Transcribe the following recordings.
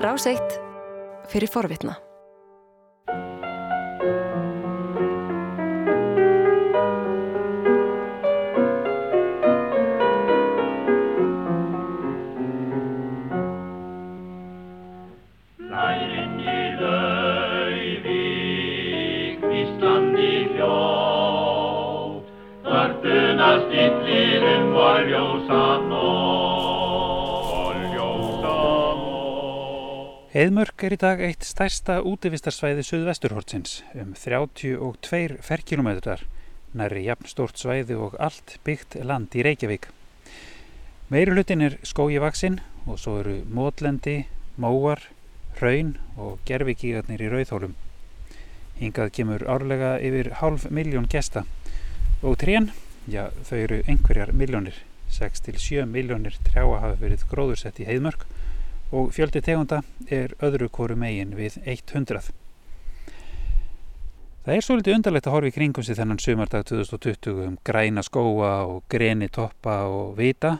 Ráseitt fyrir forvitna. Lærin í laufi, kvíslandi hljóð, Þörfuna stillir um vor ljósa nótt. Heiðmörk er í dag eitt stærsta útivistarsvæði Suðvesturhortsins um 32 ferkilometrar, næri jafn stórt svæði og allt byggt land í Reykjavík. Meiri hlutin er skói vaksinn og svo eru mótlendi, móar, hraun og gerfikígarnir í rauðhólum. Hingað kemur árlega yfir hálf miljón gesta og trén, já þau eru einhverjar miljónir, 6-7 miljónir trjáa hafa verið gróðursett í heiðmörk og fjöldi tegunda er öðru hvoru megin við 100. Það er svolítið undarlegt að horfa í kringum sig þennan sumardag 2020 um græna skóa og greni toppa og vita,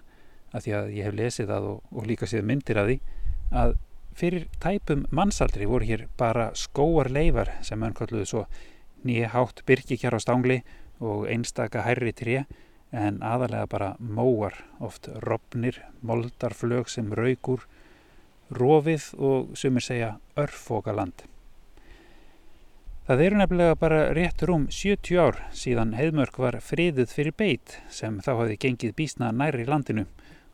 að því að ég hef lesið það og, og líka séð myndir af því, að fyrir tæpum mannsaldri voru hér bara skóar leifar sem mann kalluðu svo nýja hátt byrkikjar á stangli og einstaka hærri tré en aðalega bara móar, oft robnir, moldarflög sem raugur, rofið og sumir segja örfókaland. Það eru nefnilega bara rétt rúm 70 ár síðan heiðmörk var friðuð fyrir beit sem þá hafði gengið bísna nær í landinu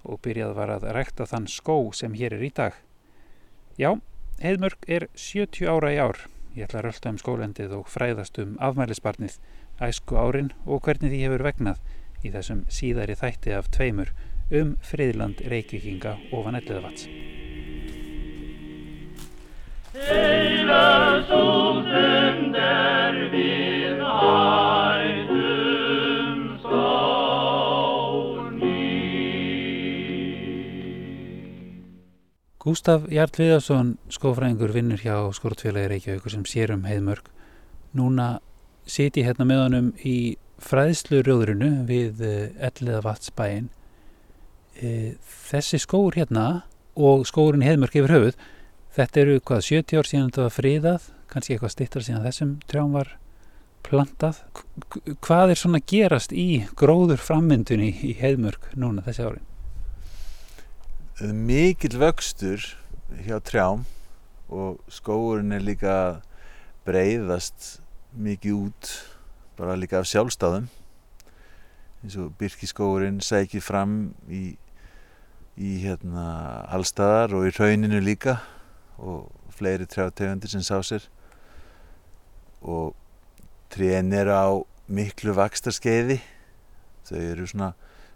og byrjað var að rekta þann skó sem hér er í dag. Já, heiðmörk er 70 ára í ár. Ég ætla að rölda um skólendið og fræðast um afmælisbarnið, æsku árin og hvernig því hefur vegnað í þessum síðari þætti af tveimur um friðland reykvikinga ofan elliðavats. Gústaf Jart Viðarsson, skófræðingur, vinnur hjá Skortfélagi Reykjavíkur sem sér um heiðmörk. Núna siti hérna með honum í fræðslurjóðurinu við elliða vatsbæin. Þessi skóur hérna og skóurinn heiðmörk yfir höfuð, þetta eru hvað 70 ár síðan þetta var friðað, kannski eitthvað stittar síðan þessum trjám var plantað. Hvað er svona gerast í gróður frammyndunni í heiðmörk núna þessi árin? mikill vöxtur hjá trjám og skóurinn er líka breyðast mikið út bara líka af sjálfstáðum eins og byrkiskóurinn sækir fram í, í hérna allstaðar og í rauninu líka og fleiri trjátegundir sem sá sér. Og trén eru á miklu vakstarskeiði þau eru svona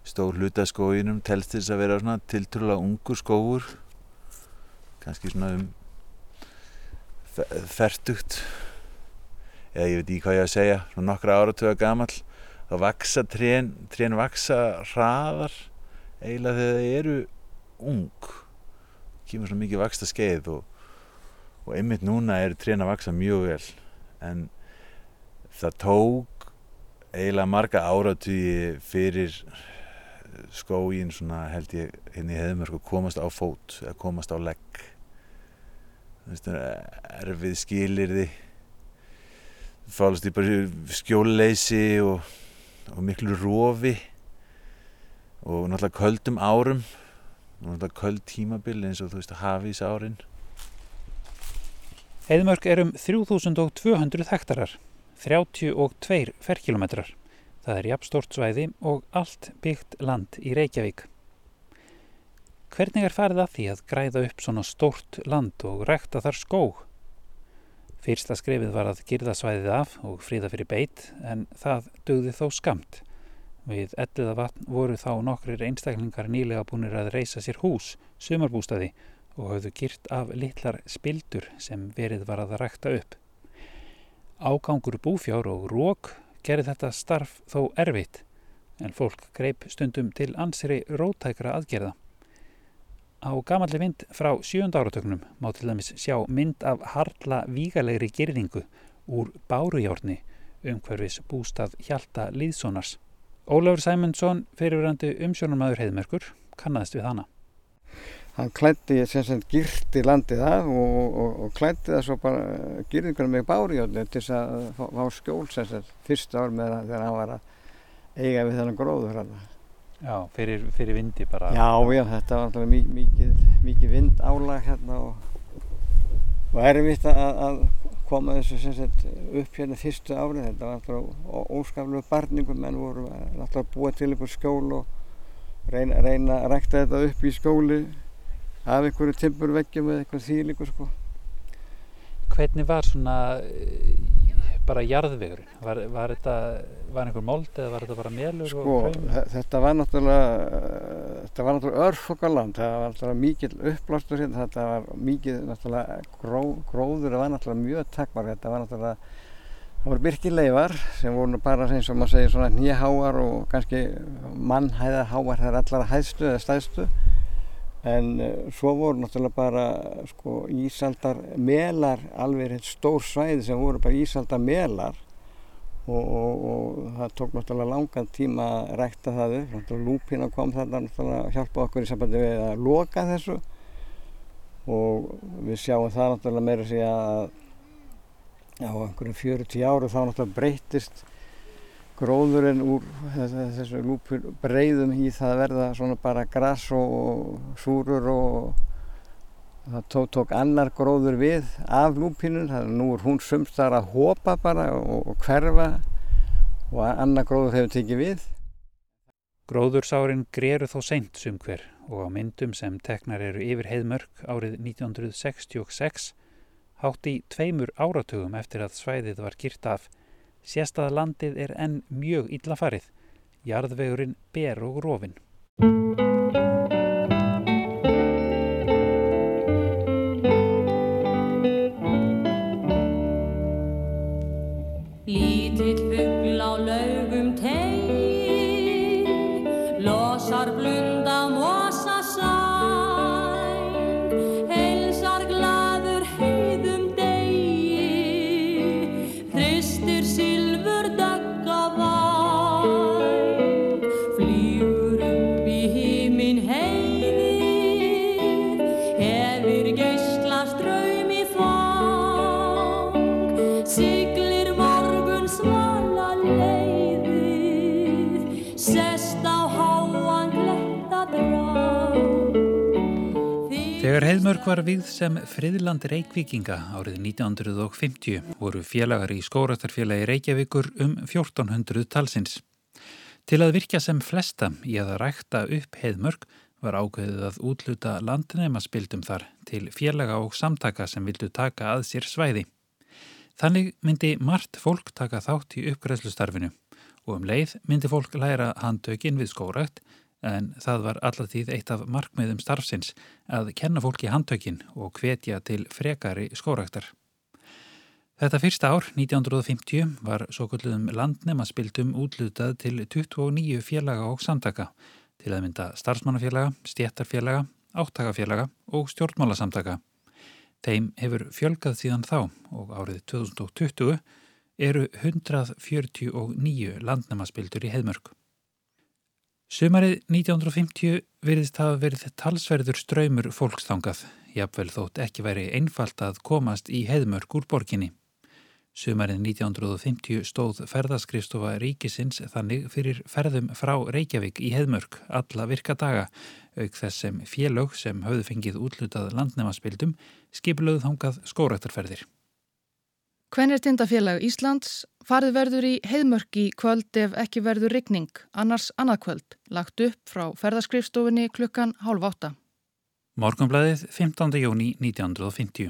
stór hluta af skóginum telst til þess að vera svona tiltrúlega ungur skógur. Kannski svona um fe- fertugt. Eða ég veit ekki hvað ég að segja svona nokkra áratuga gamall. Þá vaksa trén trén vaksa hraðar eiginlega þegar þau eru ung kemur svona mikið vaksta skeið og, og einmitt núna eru trén að vaksa mjög vel. En það tók eiginlega marga áratugi fyrir skógin svona held ég hérna í hefðumörk að komast á fót eða komast á legg. Er erfið skilirði fálast í bara skjólleysi og, og miklu rofi. Og náttúrulega köldum árum náttúrulega köld tímabil eins og þú veist hafís árin Heiðmörk er um 3200 hektarar, 32 ferkilometrar. Það er jafnstórt svæði og allt byggt land í Reykjavík. Hvernig er farið að því að græða upp svona stórt land og rekta þar skóg? Fyrsta skrefið var að girða svæðið af og fríða fyrir beit en það dugði þó skamt. Við elliða vatn voru þá nokkrir einstaklingar nýlega búinir að reysa sér hús, sumarbústaði og hafðu gyrt af litlar spildur sem verið var að rækta upp. Ágangur búfjár og rók gerði þetta starf þó erfitt en fólk greip stundum til ansri rótækra aðgerða. Á gamalli mynd frá sjönda áratögnum má til dæmis sjá mynd af harla vígalegri gerðingu úr bárujárni umhverfis bústað Hjalta Lýðsonars. Ólafur Sæmundsson, fyrirverandi umsjónumæður heiðmerkur, kannaðist við hana. hann klætti sem sem girti landið af og, og, og klætti það svo bara girðingur með bárjóðni til þess að fá, skjól sem sem fyrsta ár með það þegar hann var að eiga við þennan gróður hann. Já, fyrir, fyrir vindi bara. Já, já, þetta var alltaf mikið, mikið vind álag hérna og, og erfitt að, að koma þessu sagt upp hérna fyrstu árið. Þetta var alltaf óskaflegu barningum en voru alltaf að búa til einhver skjól og reyna, reyna að rækta þetta upp í skóli af einhverju timburveggjum eða eitthvað þýliku sko. Hvernig var svona eh, bara jarðvegurinn? Var, var þetta, var einhver mold eða var þetta bara mélur Sko, þetta var náttúrulega, þetta var náttúrulega örfokaland, það var náttúrulega mikill uppblástur hérna, þetta var mikið náttúrulega gró, gróður, það var náttúrulega mjög takkvar, þetta var náttúrulega, það voru birkileifar sem voru bara eins og maður segir svona nýjaháar og kannski mannhæðarháar, það er allar hæðstu eða stæðstu, en uh, svo voru náttúrulega bara sko ísaldar melar, alveg eitt stór svæði sem voru bara ísaldar melar og, og, og það tók náttúrulega langan tíma að rækta það upp. Náttúrulega lúpina kom þarna náttúrulega að hjálpa okkur í sambandi við að loka þessu og við sjáum það náttúrulega meira segja að á einhverjum 40 áru þá náttúrulega breytist gróðurinn úr þessu, lúpur breyðum í það að verða svona bara gras og, súrur og það tók, tók annar gróður við af lúpinun, þannig að nú er hún sumstar að hopa bara og, og hverfa og annar gróður hefur tekið við. Gróðursárin greru þó seint sumhver og á myndum sem teknar eru yfir heiðmörk árið 1966 hátt í tveimur áratugum eftir að svæðið var gyrt af sést að landið er enn mjög illa farið. Jarðvegurinn ber og rofin. Heiðmörk var við sem friðland Reykvíkinga árið 1950 voru félagar í skóratarfélagi Reykjavíkur um 1400 talsins. Til að virkja sem flesta í að rækta upp heiðmörk var ákveðið að útluta landnemaspildum þar til félaga og samtaka sem vildu taka að sér svæði. Þannig myndi margt fólk taka þátt í uppgræðslustarfinu og um leið myndi fólk læra handtökin við skórækt en það var allatíð eitt af markmiðum starfsins að kenna fólki handtökin og hvetja til frekari skóræktar. Þetta fyrsta ár, 1950, var svo kvöldum landnemaspildum útlutað til 29 félaga og samtaka til að mynda starfsmannafélaga, stjættarfélaga, áttakafélaga og stjórnmálasamtaka. Þeim hefur fjölgað síðan þá og árið 2020 eru 149 landnemaspildur í heimörk. Sumarið 1950 virðist hafa verið talsverður ströymur fólkstangað, jafnvel þótt ekki væri einfalt að komast í heimörk úr borginni. Sumarið 1950 stóð ferðaskrifstofa ríkisins þannig fyrir ferðum frá Reykjavík í heimörk alla virka daga, auk þess sem félög sem höfðu fengið útlutað landnemaspildum skipluð þangað skóraktarferðir. Kvenirtindafélag Íslands farið verður í heiðmörk í kvöld ef ekki verður rigning, annars annað kvöld, lagt upp frá ferðaskrifstofinni klukkan hálf átta. Morgunblæðið 15. jóni 1950.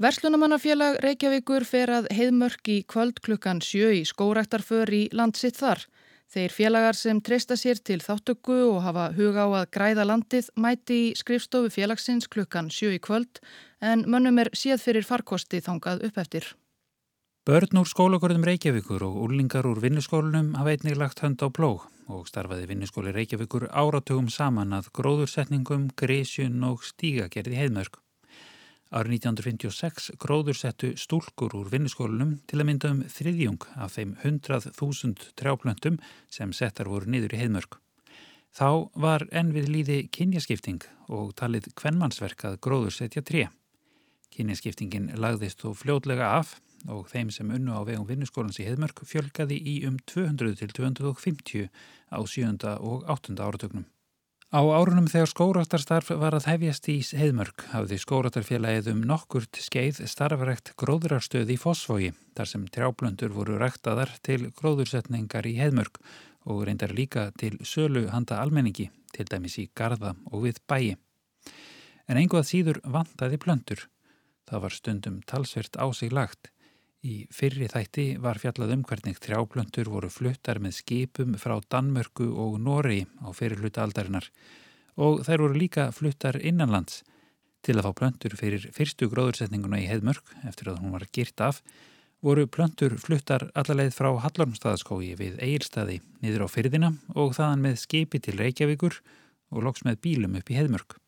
Verslunamannafélag Reykjavíkur fer að heiðmörk í kvöld klukkan sjö í skóræktarför í landsitt þar. Þeir félagar sem treysta sér til þáttöku og hafa huga á að græða landið mæti í skrifstofu félagsins klukkan sjö í kvöld en mönnum er séð fyrir farkosti þangað upp eftir. Börn úr skólagörðum Reykjavíkur og úrlingar úr vinnuskólunum hafa einnig lagt hönd á plóg og starfaði vinnuskóli Reykjavíkur áratugum saman að gróðursetningum, grísjun og stígagerði heimörk. Árið 1956 gróðursettu stúlkur úr vinnuskólunum til að mynda um þriðjung af þeim 100.000 trjáplöntum sem settar voru niður í heimörk. Þá var enn við líði kynjaskipting og talið kvennmannsverk að gróður setja tré. Kynjaskiptingin lagðist þó fljótlega af og þeim sem unnu á vegum vinnuskólans í Heðmörk fjölgaði í um 200 til 250 á 7. og 8. áratögnum. Á árunum þegar skórastarstarf var að hefjast í Heðmörk hafði skóratarfélagið um nokkurt skeið starfrekt gróðurarstöð í Fossvogi þar sem trjáblöndur voru ræktaðar til gróðursetningar í Heðmörk og reyndar líka til sölu handa almenningi, til dæmis í Garða og við bæi. En einhvað síður vantaði plöndur. Það var stundum talsvert á sig lagt. Í fyrri þætti var fjallað um hvernig trjáplöntur voru fluttar með skipum frá Danmörku og Nóri á fyrirluta aldarinnar og þær voru líka fluttar innanlands til að fá plöntur fyrir fyrstu gróðursetninguna í Heðmörk eftir að hún var girt af voru plöntur fluttar allarleið frá Hallormstaðaskói við Egilstaði niður á fyrðina og þaðan með skipi til Reykjavíkur og loks með bílum upp í Heðmörk.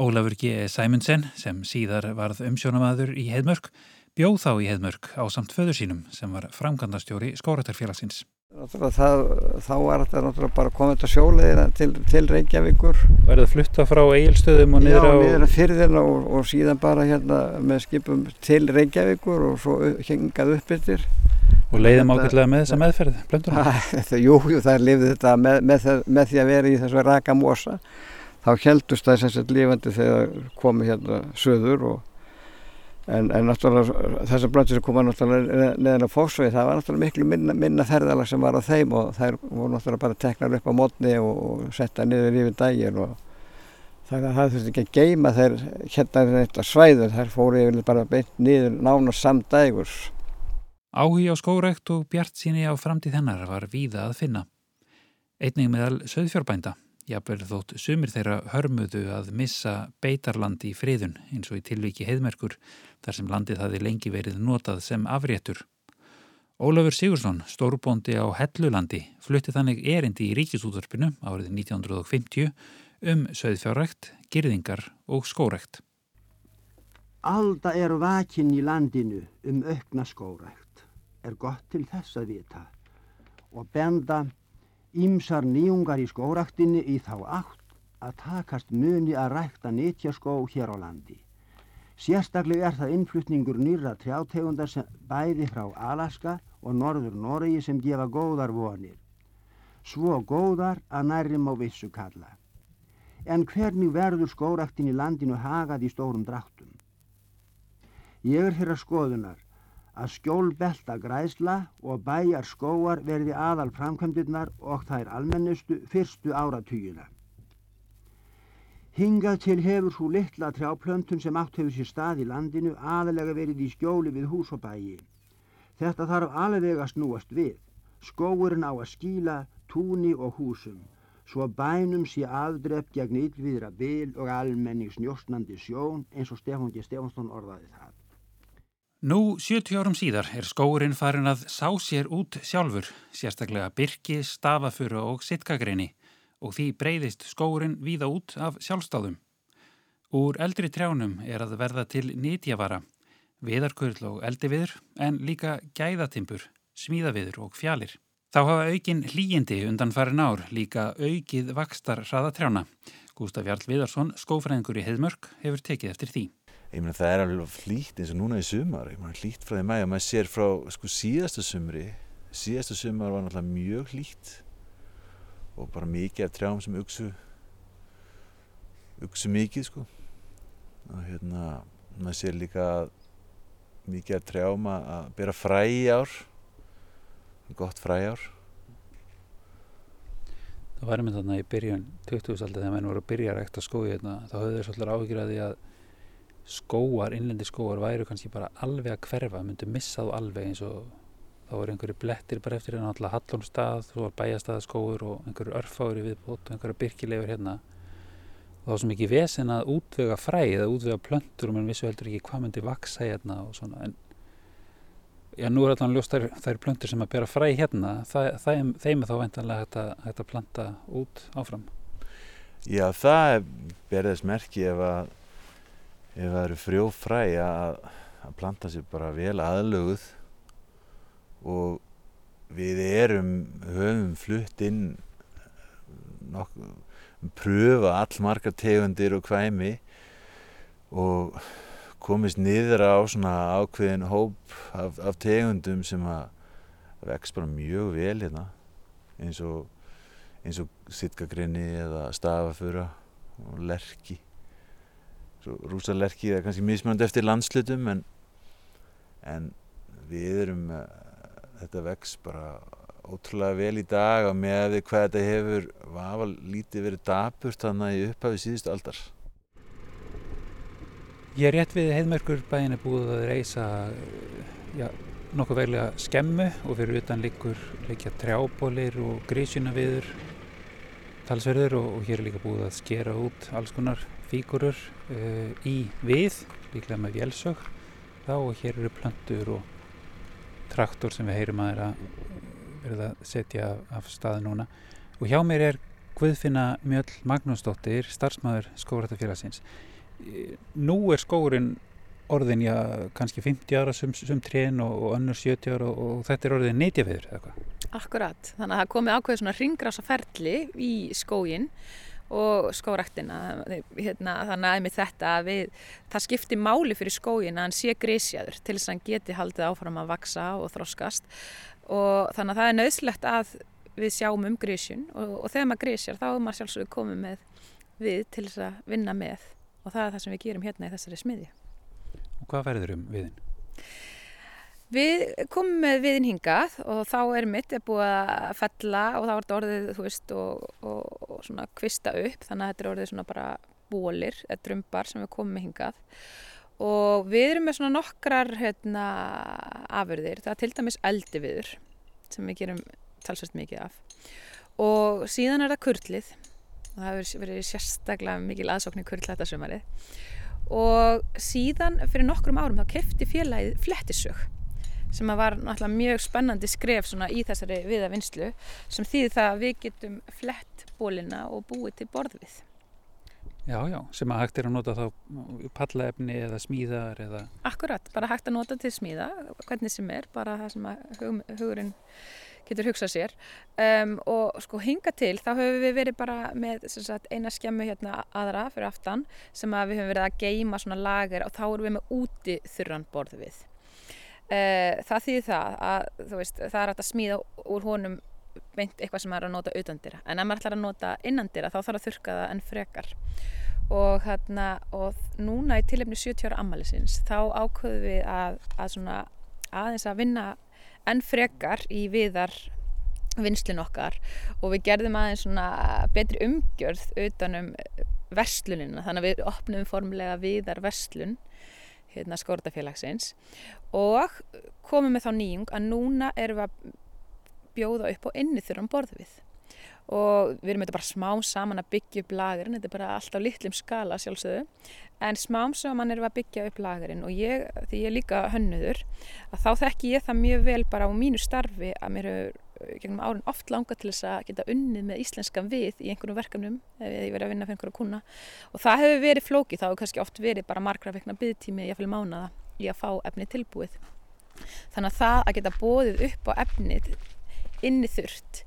Ólafur G. Sæmundsen sem síðar varð umsjónamaður í Heðmörk bjóð þá í Heðmörk á samt föður sínum sem var framkvæmdastjóri skóratarfélagsins. Það, þá var þetta náttúrulega bara komið til sjóleðina til, til Reykjavíkur. Verðið flutta frá eigilstöðum og niður á... Já, niður á fyrðina og, og síðan bara hérna með skipum til Reykjavíkur og svo hengað upp yfir. Og leiðum ákveðlega með þessa meðferð, blönduna? Jú, jú, það er lifið þetta með, með, með því að vera í þessu raka mosa. Þá heldust það sagt lifandi þegar komið hérna söður og En, en náttúrulega þessar blöndur sem koma náttúrulega neðan á fósvið það var náttúrulega miklu minna, minna ferðalag sem var á þeim og þær voru náttúrulega bara teknar upp á mótni og, setta niður yfir daginn og það, það þurfti ekki að geima þeir hérna þetta svæður þær fóru yfir bara beint niður nána samdægurs. Áhugi á skórekt og bjart síni á framtíð hennar var víða að finna. Einning meðal söðfjórbænda Jafnverð þótt sumir þeirra hörmuðu að missa beitarlandi í friðun eins og í tilviki heiðmerkur þar sem landið hafi lengi verið notað sem afréttur. Ólafur Sigursson, stórbóndi á Hellulandi, flutti þannig erindi í ríkisúðarpinu árið 1950 um söðfjárrekt, girðingar og skórekt. Alda er vakinn í landinu um aukna skórekt, er gott til þess að vita og benda Ímsar nýjungar í skóraktinni í þá átt að takast muni að rækta nýtjaskó hér á landi. Sérstaklega er það innflutningur nýra trjátegundar bæði frá Alaska og norður Noregi sem gefa góðar vonir. Svo góðar að nærrim á vissu kalla. En hvernig verður skóraktin í landinu hagað í stórum dráttum? Ég er þeirra skoðunar að skjólbelta græsla og bæjar skóar verði aðal framkvæmdirnar og þær almennustu fyrstu áratugina. Hingað til hefur svo litla trjáplöntun sem átt hefur sér stað í landinu aðalega verið í skjóli við hús og bæi. Þetta þarf alveg að snúast við. Skóurinn á að skíla túni og húsum, svo bænum sé aðdrepp gegn yllviðra bil og almennings njóstnandi sjón eins og Stefán G. Stefánsson orðaði það. Nú 70 árum síðar er skóurinn farin að sá sér út sjálfur, sérstaklega byrki, stafafuru og sitkagreini og því breyðist skóurinn víða út af sjálfstáðum. Úr eldri trjánum er að verða til nýtjavara, viðarkurl og eldiviður en líka gæðatimpur, smíðaviður og fjalir. Þá hafa aukin hlýjindi undan farin ár líka aukið vakstar hraðatrjána. Gústaf Jarl Viðarsson, skófræðingur í Heðmörk, hefur tekið eftir því ég meina það er alveg hlýtt eins og núna í sumar. Ég meina hlýtt frá því mæg og maður sér frá sko síðasta sumri síðasta sumar var náttúrulega mjög hlýtt og bara mikið af trjám sem uksu uksu mikið sko. Og hérna maður sér líka mikið af trjám að bera fræ í ár gott fræ ár. Það var einmitt þarna í byrjun 2000-aldið þegar menn voru að byrja að rekta skói hérna, þá höfðu þeir svolítið áhyggjur að því að skóar, innlendi skóar væru kannski bara alveg að hverfa, myndu missa þú alveg eins og þá er einhverju blettir bara eftir hérna alltaf Hallónstað, svo var bæjastæðaskóur og einhverju örfári viðbót og einhverju byrkilegur hérna. Og þá er svo mikið vesen að útvega fræð eða útvega plöntur og mann vissu heldur ekki hvað myndi vaksa hérna og svona en já nú er alltaf ljóst þær, þær plöntur sem að bera fræð hérna það, það, þeim er þá veintanlega hægt að, hægt að planta út áfram. Já það ber þess merki ef að ef það eru frjófræ að, að planta sér bara vel aðlöguð og við erum höfum flutt inn nokkuð pröfa allmargar tegundir og kvæmi og komist niður á svona ákveðin hóp af, af tegundum sem að vex bara mjög vel hérna eins og eins og sitkagrinni eða stafafura og lerki svo rúsalerki það er kannski mismjönd eftir landslutum en, en við erum uh, þetta vex bara ótrúlega vel í dag og með því hvað þetta hefur vafa lítið verið dapurt þannig í upphafi síðustu aldar. Ég er rétt við heiðmerkur bæin er búið að reysa já, nokkuð veglega skemmu og fyrir utan líkur leikja trjábólir og grísjunaviður talsverður og, og hér er líka búið að skera út alls konar fígurur uh, í við, líklega með vélsög þá og hér eru plöntur og traktor sem við heyrum að er að verða að setja af, staði núna. Og hjá mér er Guðfinna Mjöll Magnúsdóttir, starfsmæður skóratafélagsins nú er skórin orðin já kannski 50 ára sum, sum trén og, og önnur 70 ára og, og þetta er orðin hvað? Akkurat, þannig að það komið ákveð svona ringrása ferli í skógin og skóraktina hérna, þannig að með þetta við, það skiptir máli fyrir skógin að hann sé grísjaður til þess að hann geti haldið áfram að vaksa og þroskast og þannig að það er nöðslegt að við sjáum um grísjun og, og þegar maður grísjar þá er maður sjálfsögur komið með við til þess að vinna með og það er það sem við gerum hérna í þessari smiðju. Og hvað verður um viðin? Við komum með viðin hingað og þá er mitt er búið að fella og þá er þetta orðið, þú veist, og, og, og svona kvista upp þannig að þetta er orðið svona bara bólir eða drömbar sem við komum með hingað. Og við erum með svona nokkrar hérna, afurðir, það er til dæmis eldi viður sem við gerum talsvægt mikið af. Og síðan er það kurlið. Og það hefur verið sérstaklega mikil aðsókn í kurl þetta sumarið. Og síðan fyrir nokkrum árum þá kefti félagið flettisög sem var náttúrulega mjög spennandi skref í þessari viða vinslu sem þýðir það að við getum flett bólina og búið til borðvið. Já, já, sem að hægt er að nota þá pallaefni eða smíðar eða... Akkurat, bara hægt að nota til smíða, hvernig sem er, bara það sem hug, hugurinn getur hugsað sér um, og sko hinga til þá höfum við verið bara með sagt, eina skemmu hérna aðra fyrir aftan sem að við höfum verið að geima svona lager og þá erum við með úti þurran borð við. Uh, það þýðir það að veist, það er að smíða úr honum beint eitthvað sem er að nota utandira en ef maður ætlar að nota innandira þá þarf að þurka það enn frekar. Og, hérna, og núna í tilefni 70 ára ammælisins þá ákvöðum við að, að aðeins að vinna enn frekar í viðar vinslun okkar. Og við gerðum aðeins betri umgjörð utanum verslunina. Þannig að við opnum formulega viðar verslun hérna skórtafélagsins og komum með þá nýjung að núna erum við að bjóða upp á inni þurran borð við. Og við erum þetta bara smám saman að byggja upp lagurinn, þetta er bara alltaf litlum skala sjálfsögðu, en smám saman erum við að byggja upp lagurinn og ég, því ég er líka hönnuður, að þá þekki ég það mjög vel bara á mínu starfi að mér hefur gegnum árin oft langa til þess að geta unnið með íslenskan við í einhvernum verkefnum ef ég verið að vinna fyrir einhverju kuna og það hefur verið flóki, þá hefur kannski oft verið bara margra vekna byggtími fylgja mánaða í að fá efni tilbúið. Þannig að það að geta bóðið upp á efnið inni þurft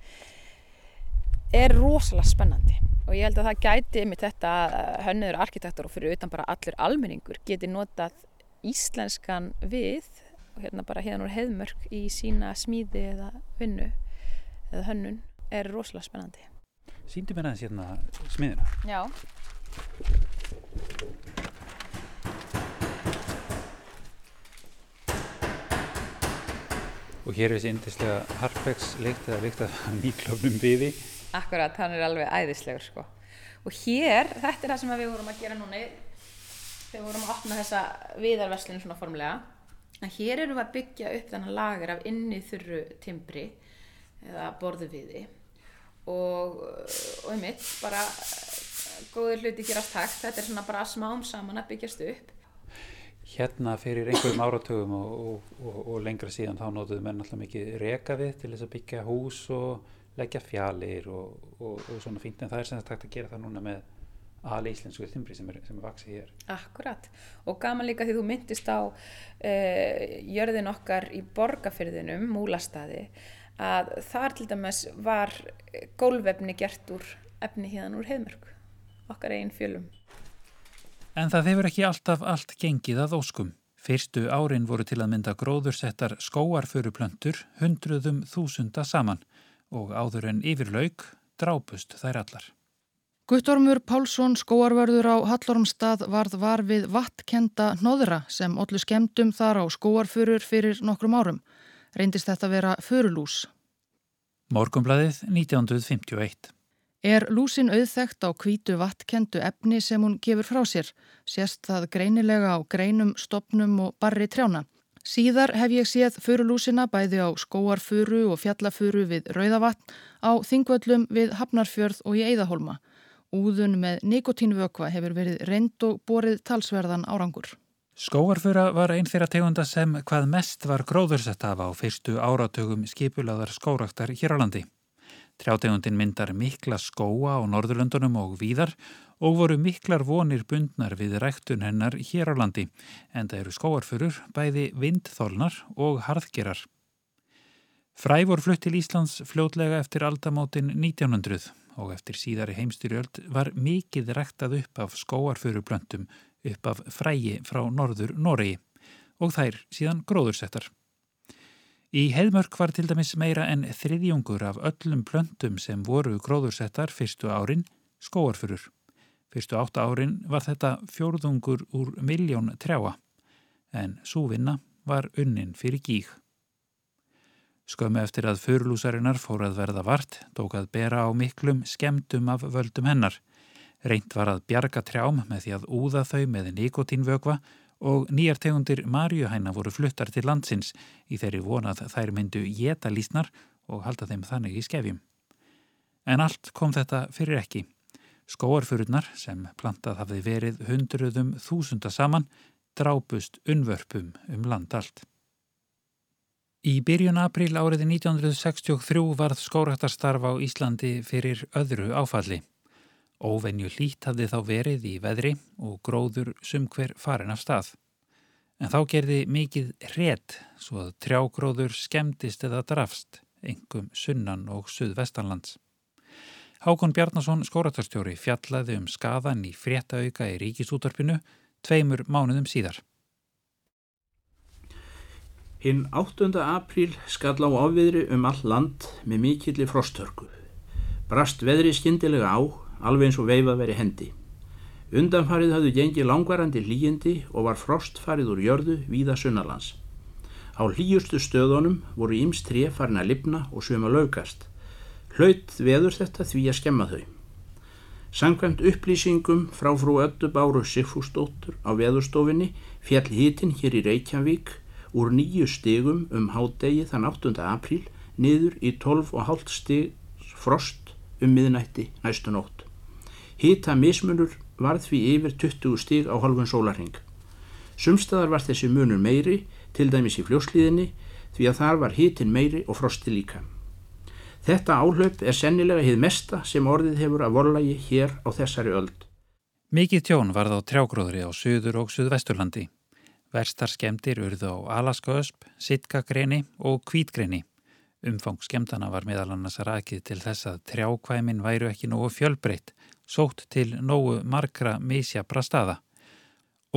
er rosalega spennandi. Og ég held að það gæti yfir þetta hönniður arkitektur og fyrir utan bara allur almenningur geti notað íslenskan við og hérna bara hérna úr heðmörk í sína smíði eða vinnu eða hönnun er rosalega spennandi. Sýndi mér aðeins hérna smiðina. Já. Og hér er þessi indislega harpex leikt eða leikt af nýklöfnum viði. Akkurat, hann er alveg æðislegur sko. Og hér, þetta er það sem við vorum að gera núna þegar við vorum að opna þessa viðarverslinu svona formulega. En hér erum við að byggja upp þennan lager af inni þurru timbri eða borðu viði og, og einmitt bara góðir hluti gerast hægt. Þetta er svona bara smám saman að byggjast upp. Hérna fyrir einhverjum áratögum og, og, og lengra síðan þá nótuðu menn alltaf mikið reka við til þess að byggja hús og leggja fjalir og svona fínt. En það er sem þetta hægt að gera það núna með aðal íslensku þumbri sem er, er vaksið hér. Akkurat. Og gaman líka því þú myndist á uh, jörðin okkar í borgarfyrðinum, múlastadi að þar til dæmis var gólvefni gert úr efni hérna úr heiðmörk, okkar einn fjölum. En það hefur ekki alltaf allt gengið að óskum. Fyrstu árin voru til að mynda gróðursettar skóarföruplöntur hundruðum þúsunda saman og áður en yfirlaug drápust þær allar. Guttormur Pálsson skóarvörður á Hallormstað varð var við vattkenda nóðra sem ollu skemdum þar á skóarförur fyrir nokkrum árum. Reyndist þetta vera förulús. Morgumbladið 1951 Er lúsin auðþekkt á kvítu vattkendu efni sem hún gefur frá sér, sést það greinilega á greinum, stopnum og barri trjána. Síðar hef ég séð förulúsina bæði á skóarfuru og fjallafuru við Rauðavatn, á Þingvöllum við Hafnarfjörð og í Eidahólma. Úðun með nikotínvökva hefur verið reynd og borið talsverðan árangur. Skóarfura var einn þeirra tegunda sem hvað mest var gróðursett af á fyrstu áratögum skipulaðar skóraktar hér á landi. Trjátegundin myndar mikla skóa á Norðurlöndunum og víðar og voru miklar vonir bundnar við ræktun hennar hér á landi en það eru skóarfurur bæði vindþólnar og harðgerar. Fræ voru flutt til Íslands fljótlega eftir aldamótin 1900 og eftir síðari heimstyrjöld var mikið ræktað upp af skóarfuruplöntum upp af frægi frá norður Noregi og þær síðan gróðursettar. Í heiðmörk var til dæmis meira en þriðjungur af öllum plöntum sem voru gróðursettar fyrstu árin skóarfurur. Fyrstu átta árin var þetta fjórðungur úr miljón trjáa en súvinna var unnin fyrir gíg. Skömmu eftir að furlúsarinnar fór að verða vart tók að bera á miklum skemdum af völdum hennar. Reynd var að bjarga trjám með því að úða þau með nikotínvögva og nýjar tegundir marjuhæna voru fluttar til landsins í þeirri vonað þær myndu geta lísnar og halda þeim þannig í skefjum. En allt kom þetta fyrir ekki. Skóarfururnar sem plantað hafði verið hundruðum þúsunda saman drápust unvörpum um land allt. Í byrjun april árið 1963 varð skóraktarstarf á Íslandi fyrir öðru áfalli. Óvenju hlít hafði þá verið í veðri og gróður sumhver farin af stað. En þá gerði mikið rétt svo að trjágróður skemmtist eða drafst, engum sunnan og suðvestanlands. Hákon Bjarnason skóratarstjóri fjallaði um skaðan í fréttauka í ríkisútarpinu tveimur mánuðum síðar. Hinn 8. apríl skall á áviðri um all land með mikilli frostörku. Brast veðri skindilega á alveg eins og veifað veri hendi. Undanfarið hafðu gengið langvarandi hlýjindi og var frost farið úr jörðu víða sunnalands. Á hlýjustu stöðunum voru ímst tré farin að lifna og söma laugast. Hlaut veður þetta því að skemma þau. Sankvæmt upplýsingum frá frú Öttu Báru Sigfúsdóttur á veðurstofinni fjall hitin hér í Reykjavík úr nýju stigum um hádegi þann 8. apríl niður í 12,5 stig frost um miðnætti næstu nótt. Hita mismunur varð því yfir 20 stig á halvun sólarhing. Sumstaðar var þessi munur meiri, til dæmis í fljóslíðinni, því að þar var hitin meiri og frosti líka. Þetta áhlaup er sennilega hið mesta sem orðið hefur að vorlagi hér á þessari öld. Mikið tjón varð á trjágróðri á Suður og Suðvesturlandi. Verstar skemdir urðu á Alaskaösp, Sitkagreini og Kvítgreini. Umfang skemdana var meðal annars rakið til þess að trjákvæmin væru ekki nógu fjölbreytt sótt til nógu margra misjabra staða.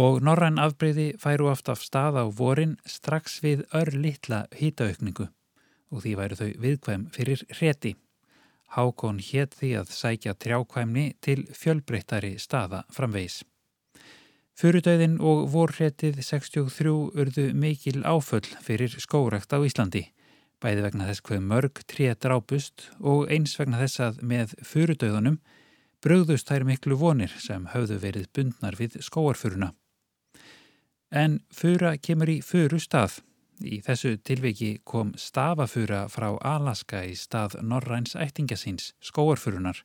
Og norræn afbreyði færu oft af staða á vorin strax við ör litla hýtaukningu og því væru þau viðkvæm fyrir hreti. Hákon hétt því að sækja trjákvæmni til fjölbreyttari staða framvegs. Furudauðin og vorretið 63 urðu mikil áföll fyrir skórekt á Íslandi, bæði vegna þess hver mörg tré drápust og eins vegna þess að með furudauðunum brögðust þær miklu vonir sem höfðu verið bundnar við skóarfuruna. En fura kemur í furu stað. Í þessu tilveiki kom stafafura frá Alaska í stað Norræns ættingasins, skóarfurunar.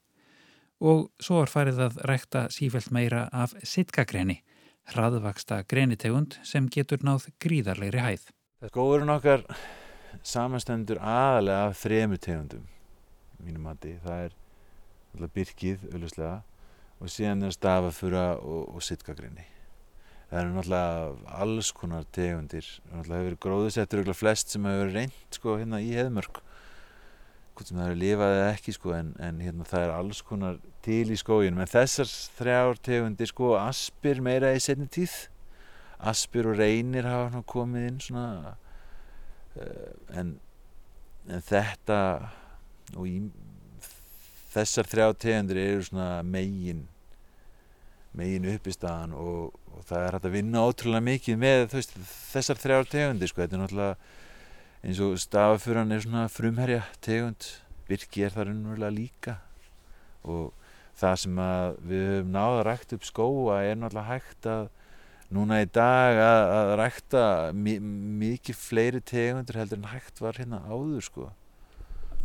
Og svo var farið að rækta sífælt meira af sitkagreni, hraðvaksta grenitegund sem getur náð gríðarleiri hæð. Skóurinn okkar samastendur aðalega af þremu tegundum, mínum mati. Það er byrkið auðvitslega og síðan er stafafura og, og sitkagrinni. Það eru náttúrulega alls konar tegundir. Það hefur verið gróðusettur flest sem hefur reynd sko, hérna í heðmörk hvort sem það eru lifað eða ekki sko en, en hérna það er alls konar til í skóginum en þessar þrjár tegundir sko aspir meira í setni tíð aspir og reynir hafa komið inn svona en, en þetta og í, þessar þrjá tegundir eru svona megin megin uppistaðan og, og það er hægt að vinna ótrúlega mikið með veist, þessar þrjár tegundir sko. þetta er náttúrulega eins og stafafuran er svona frumherja tegund Birki er það raunverulega líka og það sem við höfum náða rækta upp skóa er náttúrulega hægt að núna í dag að, að rækta mi mikið fleiri tegundur heldur en hægt var hérna áður sko.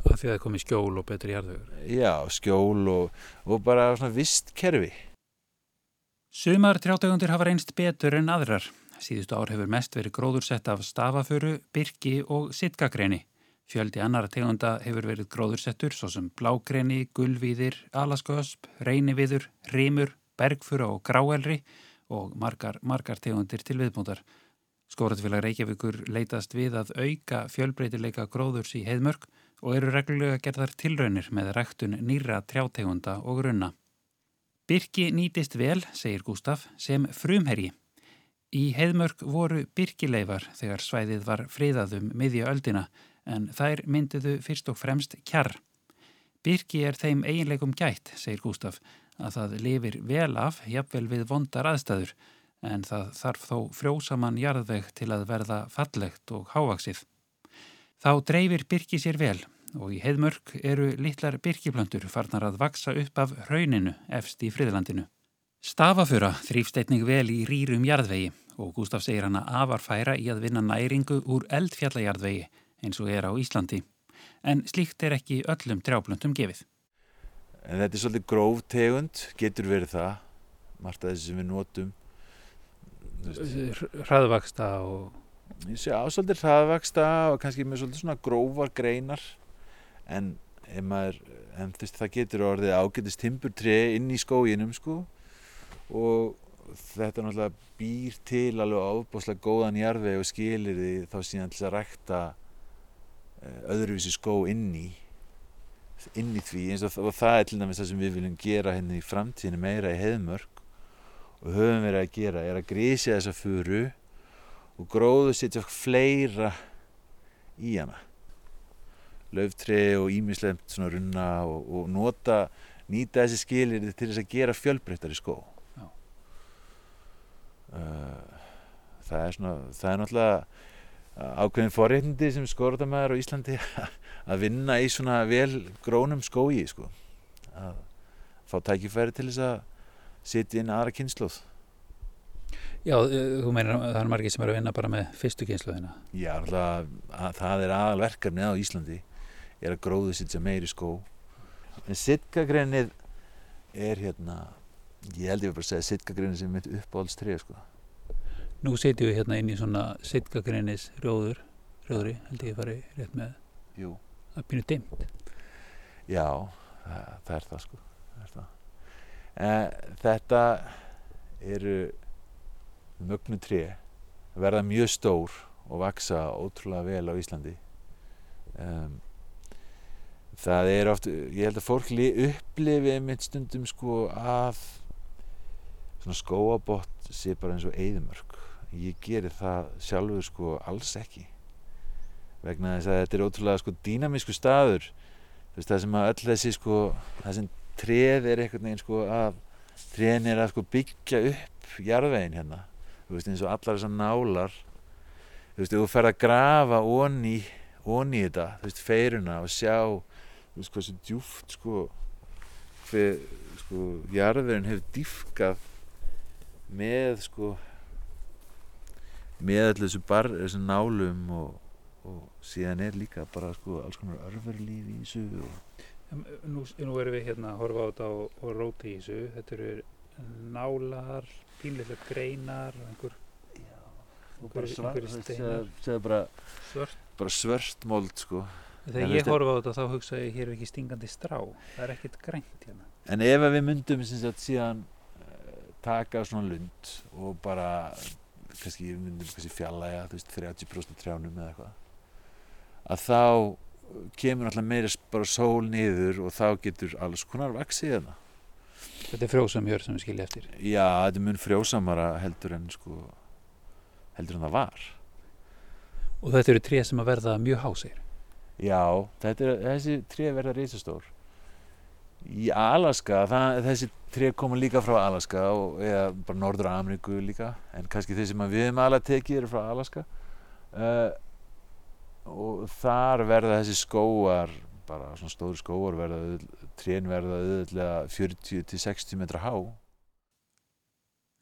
Að því að það komi skjól og betri jarðvegur. Já, skjól og, og bara svona vistkerfi Sumar trjátegundir hafa reynst betur en aðrar. Síðustu ár hefur mest verið gróðursett af stafaföru, byrki og sittgagreni. Fjöldi annara tegunda hefur verið gróðursettur svo sem blágreni, gulvíðir, alaskaösp, reyniviður, rímur, bergfura og gráelri. og margar, margar tegundir til viðbúndar. Skóratfélag Reykjavíkur leitast við að auka fjölbreytileika gróðurs í heiðmörk og eru reglulega gerðar tilraunir með ræktun nýra trjátegunda og runna. Byrki nýtist vel, segir Gustaf, sem frumherji. Í heiðmörk voru byrkileifar þegar svæðið var friðaðum miðja öldina en þær myndiðu fyrst og fremst kjarr. Byrki er þeim eiginleikum gætt, segir Gustaf, að það lifir vel af jafnvel við vondar aðstæður en það þarf þó frjósaman jarðveg til að verða fallegt og hávaksið. Þá dreifir byrki sér vel og í heiðmörk eru litlar byrkiplöntur farnar að vaksa upp af rauninu efst í friðlandinu. Stafafura þrýfst einnig vel í rýrum jarðvegi og Gustaf segir hana afarfæra í að vinna næringu úr eldfjallajarðvegi eins og er á Íslandi. En slíkt er ekki öllum trjáblöndum gefið. En þetta er svolítið gróf tegund, getur verið það, margt af þessi sem við notum. Hraðvaksta og... Já, svolítið hraðvaksta og kannski með svolítið svona grófar greinar. En, maður, en þess, það getur orðið ágætist timburtrei inn í skóginum sko. Og þetta náttúrulega býr til alveg ábúslega góðan jarðveg og skilir því þá síðan til að rækta eh, öðruvísi skó inn í inn í því eins og, og það er til dæmis það sem við viljum gera hérna í framtíðinu meira í heðmörk og höfum verið að gera er að grísja þessa furu og gróðu setja fleira í hana. Löftrei og ímislemt svona runna og, og nota nýta þessi skilir til þess að gera fjölbreyttari skó. Eh, það er svona það er náttúrulega ákveðin forreitindi sem skorðamæður á Íslandi að vinna í svona vel grónum skói sko. að fá tækifæri til þess að setja inn aðra kynsluð Já, eh, þú meinar að það er margir sem eru að vinna bara með fyrstu kynsluðina Já, alltaf, að, það er aðalverkarni á Íslandi er að gróðu sitja meiri skó en sittgagreinið er hérna ég held ég að bara segja sittgagreinir sem mitt uppáhaldstrið sko. Nú setjum við hérna inn í svona sittgagreinis rjóður rjóðri, held ég að fara rétt með. Jú. að býna dimt Já, það, það er það sko. Það er það. En, þetta eru mögnu tré. Verða mjög stór og vaksa ótrúlega vel á Íslandi. Um, það er oft ég held að fólk upplifi einmitt stundum sko að svona skóabott sé bara eins og eðimörk ég gerir það sjálfur sko alls ekki. Vegna þess að þetta er ótrúlega sko dýnamísku staður. Veist, það sem að öll þessi sko það sem treð er einhvern veginn sko að treðin er að sko byggja upp jarðvegin hérna. Þú veist eins og allar þessar nálar. Þú veist þú fer að grafa onni onni þetta þú veist feiruna og sjá þú veist hvað svo djúft sko hver sko jarðvegin hefur dýfkað með sko með allir þessu bar, þessu nálum og, og síðan er líka bara sko alls konar örverlíf í þessu og... nú, nú erum við hérna að horfa á þetta og, og róti í þessu. Þetta eru nálar pínleika greinar einhver, Já, einhver, einhver steinar. bara, bara svörtmold sko. Þegar ég horfa á þetta þá hugsa ég hér er ekki stingandi strá. Það er ekkert grænt hérna. En ef við myndum sagt, síðan taka svona lund og bara kannski, ég myndi kannski fjalla ja, 30% trjánum eða eitthvað að þá kemur alltaf meira bara sól niður og þá getur alls konar vaksið hérna. Þetta er frjósamjör sem við skilja eftir. Já, þetta er mun frjósamara heldur en sko, heldur en það var. Og þetta eru tré sem að verða mjög hásir. Já, þetta er, þessi tré verða reysastór. Í Alaska, það, þessi tré koma líka frá Alaska og eða bara Norður Ameríku líka en kannski þeir sem við hefum alveg tekið eru frá Alaska. Uh, og þar verða þessi skóar bara svona stóri skóar verða trén verða auðvitað 40-60 metra há.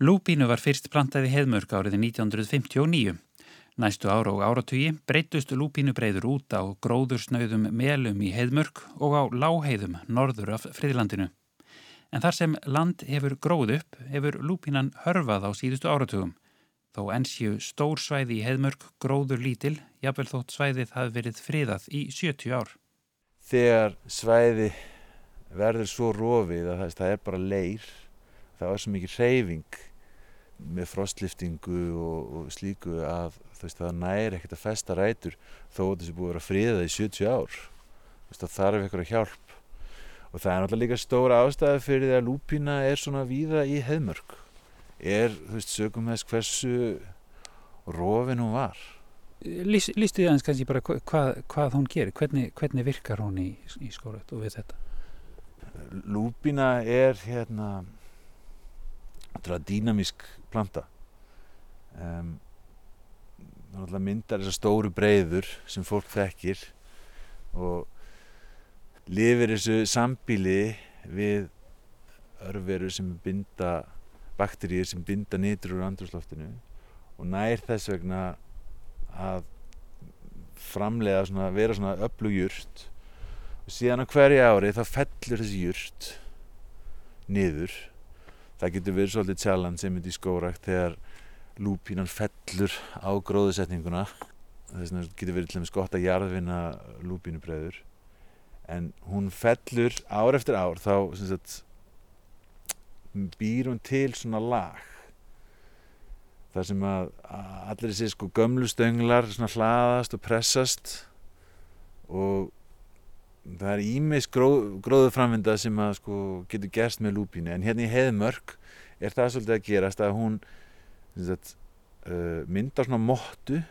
Lúpínu var fyrst plantaði heðmörk árið 1959 Næstu ára og áratugi breytust lúpínu breyður út á gróðursnauðum melum í heiðmörk og á láheiðum norður af friðlandinu. En þar sem land hefur gróð upp hefur lúpínan hörfað á síðustu áratugum. Þó ensju stór svæði í heiðmörk gróður lítil, jafnvel þótt svæðið hafi verið friðað í 70 ár. Þegar svæði verður svo rofið að það er bara leir, það er svo mikið reyfing með frostliftingu og, og slíku að veist, það næri ekkert að festa rætur þó að þessi búið að vera friðað í 70 ár. Veist, þarf eitthvað hjálp. Og það er náttúrulega líka stóra ástæði fyrir því að lúpína er svona víða í heðmörk er, þú veist, sögum þess hversu rofin hún var. Lýstu þið aðeins kannski bara hvað, hvað hún gerir, hvernig, hvernig virkar hún í, í skórat og við þetta? Lúpína er hérna dýnamísk planta. Um, náttúrulega myndar þessar stóru breyður sem fólk þekkir og lifir þessu sambíli við örveru sem binda bakteríur sem binda nýtur úr andrúsloftinu og nær þess vegna að framlega svona, vera svona öflugjurt og síðan á hverju ári þá fellur þessi jurt niður það getur verið svolítið challenge sem þetta í skórækt þegar lúpínan fellur á gróðusetninguna þess vegna getur verið til dæmis gott að jarðvinna lúpínubreður en hún fellur ár eftir ár þá sagt, býr hún til svona lag. Þar sem að allir þessi sko gömlu stönglar hlaðast og pressast og það er ímis gróð, gróðu framvinda sem að sko getur gerst með lúpínu. En hérna í heiðmörk er það svolítið að gerast að hún sagt, uh, mynda svona móttu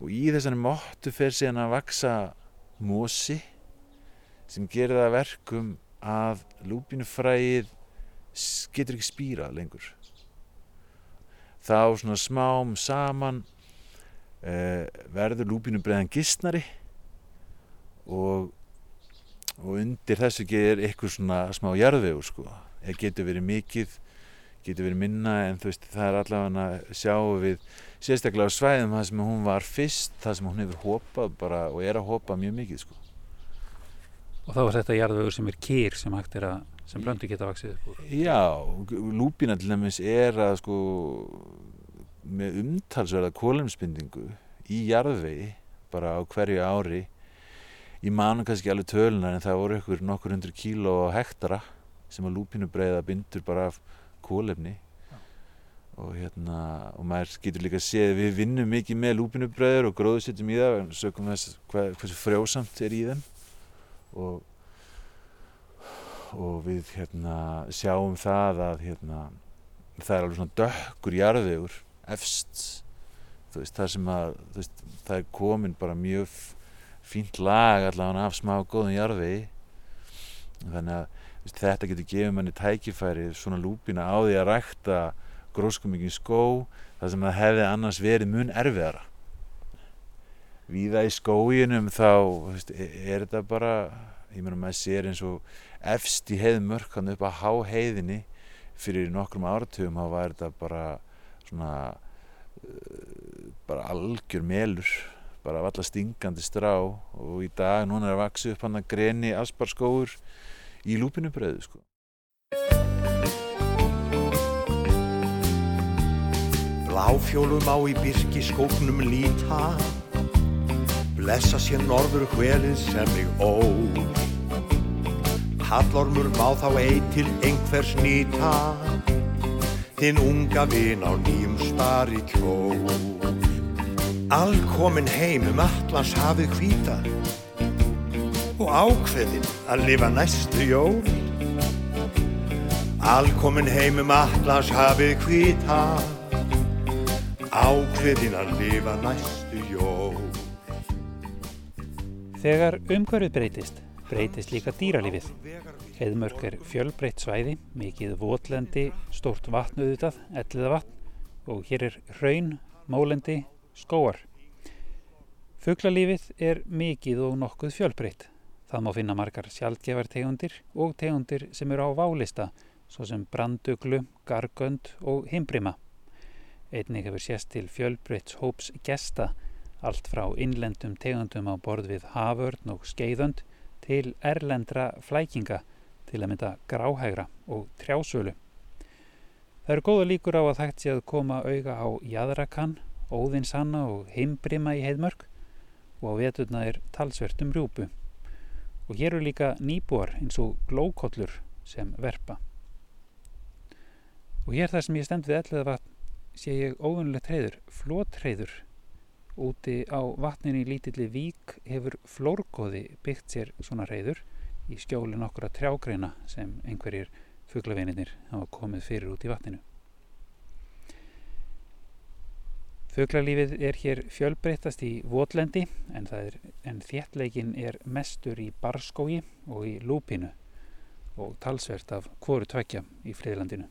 og í þessari móttu fer síðan að vaksa mósi sem gerir það verkum að lúpinufræðið getur ekki spýrað lengur. Þá svona smám saman uh, verður lúpinubreðan gistnari og, og undir þessu gerir eitthvað svona smá jarðvegur sko, það getur verið mikið getur verið minna en þú veist það er allavega að sjá við sérstaklega á svæðum það sem hún var fyrst það sem hún hefur hopað bara og er að hopa mjög mikið sko. Og þá er þetta jarðvegur sem er kýr sem hægt er að sem blöndu geta vaksið upp úr Já, lúpina til dæmis er að sko með umtalsverða kólemsbindingu í jarðvegi bara á hverju ári ég manu kannski alveg tölunar en það voru ykkur nokkur hundur kíló á hektara sem að lúpinu breiða bindur bara af kólefni og hérna og maður getur líka að sé að við vinnum mikið með lúpinubröður og gróðsetjum í það og sökum þess hvað, hversu frjósamt er í þeim. Og og við hérna sjáum það að hérna það er alveg svona dökkur jarðvegur efst. Þú veist það sem að veist, það er komin bara mjög fínt lag allavega af smá góðum jarðvegi þannig að þetta getur gefið manni tækifæri svona lúpina á því að rækta gróskumikinn skó þar sem það hefði annars verið mun erfiðara. Víða í skóginum þá veist, er þetta bara ég meina maður sér eins og efst í heiðmörk hann upp að há heiðinni fyrir nokkrum áratugum þá var þetta bara svona uh, bara algjör melur bara valla stingandi strá og í dag núna er að vaksa upp hann að greni asparskóur í lúpinu bröðu sko. Bláfjólum á í byrki skóknum líta. Blessa sér norður hvelið sem mig ól Hallormur má þá ei til einhvers nýta. Þinn unga vin á nýjum stari kjól Allkomin heim um allans hafið hvita og ákveðin að lifa næstu jól Alkomin heimum Atlas hafið hvita ákveðin að lifa næstu jól Þegar umhverfið breytist, breytist líka dýralífið. Heiðmörk er fjölbreytt svæði, mikið votlendi, stórt vatnuðutað, elliða vatn og hér er hraun, mólendi, skóar. Fuglalífið er mikið og nokkuð fjölbreytt. Það má finna margar sjálfgefar tegundir og tegundir sem eru á válista, svo sem branduglu, gargönd og himbrima. Einnig hefur sést til fjölbreytts hóps gesta, allt frá innlendum tegundum á borð við haförn og skeiðönd til erlendra flækinga til að mynda gráhægra og trjásölu. Það eru góða líkur á að hægt sé að koma auga á jæðrakan, óðinsanna og heimbrima í heiðmörk og á veturna er talsvert um rjúpu. Og hér eru líka nýbúar eins og glókollur sem verpa. Og hér þar sem ég stend við elliða vatn sé ég óvinnulegt treyður, flótreyður Úti á vatninu í lítilli vík hefur flórgóði byggt sér svona reyður í skjóli nokkura trjágreina sem einhverjir fugglavininir hafa komið fyrir út í vatninu. Fugglalífið er hér fjölbreytast í votlendi en, en þéttleikin er mestur í barskói og í lúpinu og talsvert af hvoru tvekja í friðlandinu.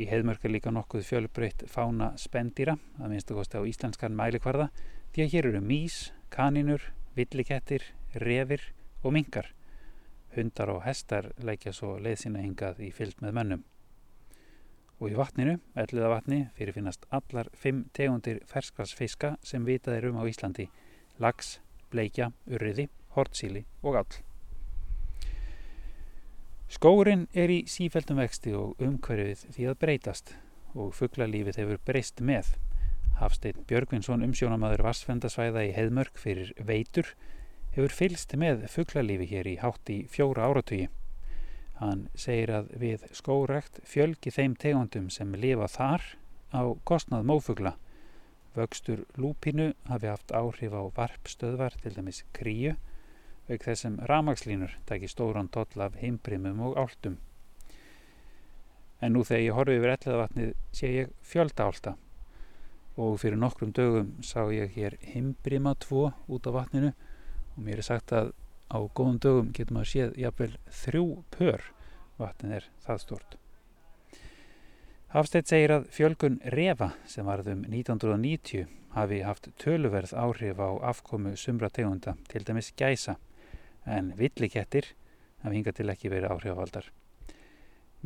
Í heðmörk er líka nokkuð fjölbreytt fána spendýra, að minnstu kosti á íslenskan mælikvarða, því að hér eru mís, kaninur, villikettir, revir og mingar. Hundar og hestar leikja svo leiðsina hingað í fyllt með mönnum. Og í vatninu, elliða vatni, fyrirfinnast allar fimm tegundir ferskvarsfiska sem vitað er um á Íslandi. Lags, bleikja, urriði, hortsíli og all. Skórin er í sífældum vexti og umhverfið því að breytast og fugglalífið hefur breyst með. Hafsteinn Björgvinsson umsjónamaður vassfendasvæða í heðmörk fyrir veitur hefur fylst með fugglalífi hér í hátt í fjóra áratugi. Hann segir að við skórekt fjölgi þeim tegundum sem lifa þar á kostnað mófugla. Vöxtur lúpinu hafi haft áhrif á varpstöðvar til dæmis kríu auk þessum ramagslínur taki stóran toll af heimbrimum og áltum. En nú þegar ég horfi yfir elliðavatnið sé ég fjöldaálta og fyrir nokkrum dögum sá ég hér heimbrima 2 út á vatninu og mér er sagt að á góðum dögum getur maður séð jafnvel þrjú pör vatnin er það stort. Hafsteitt segir að fjölgun refa sem varðum 1990 hafi haft töluverð áhrif á afkomu sumra tegunda, til dæmis gæsa, en villikettir hafi hingað til ekki verið áhrifavaldar.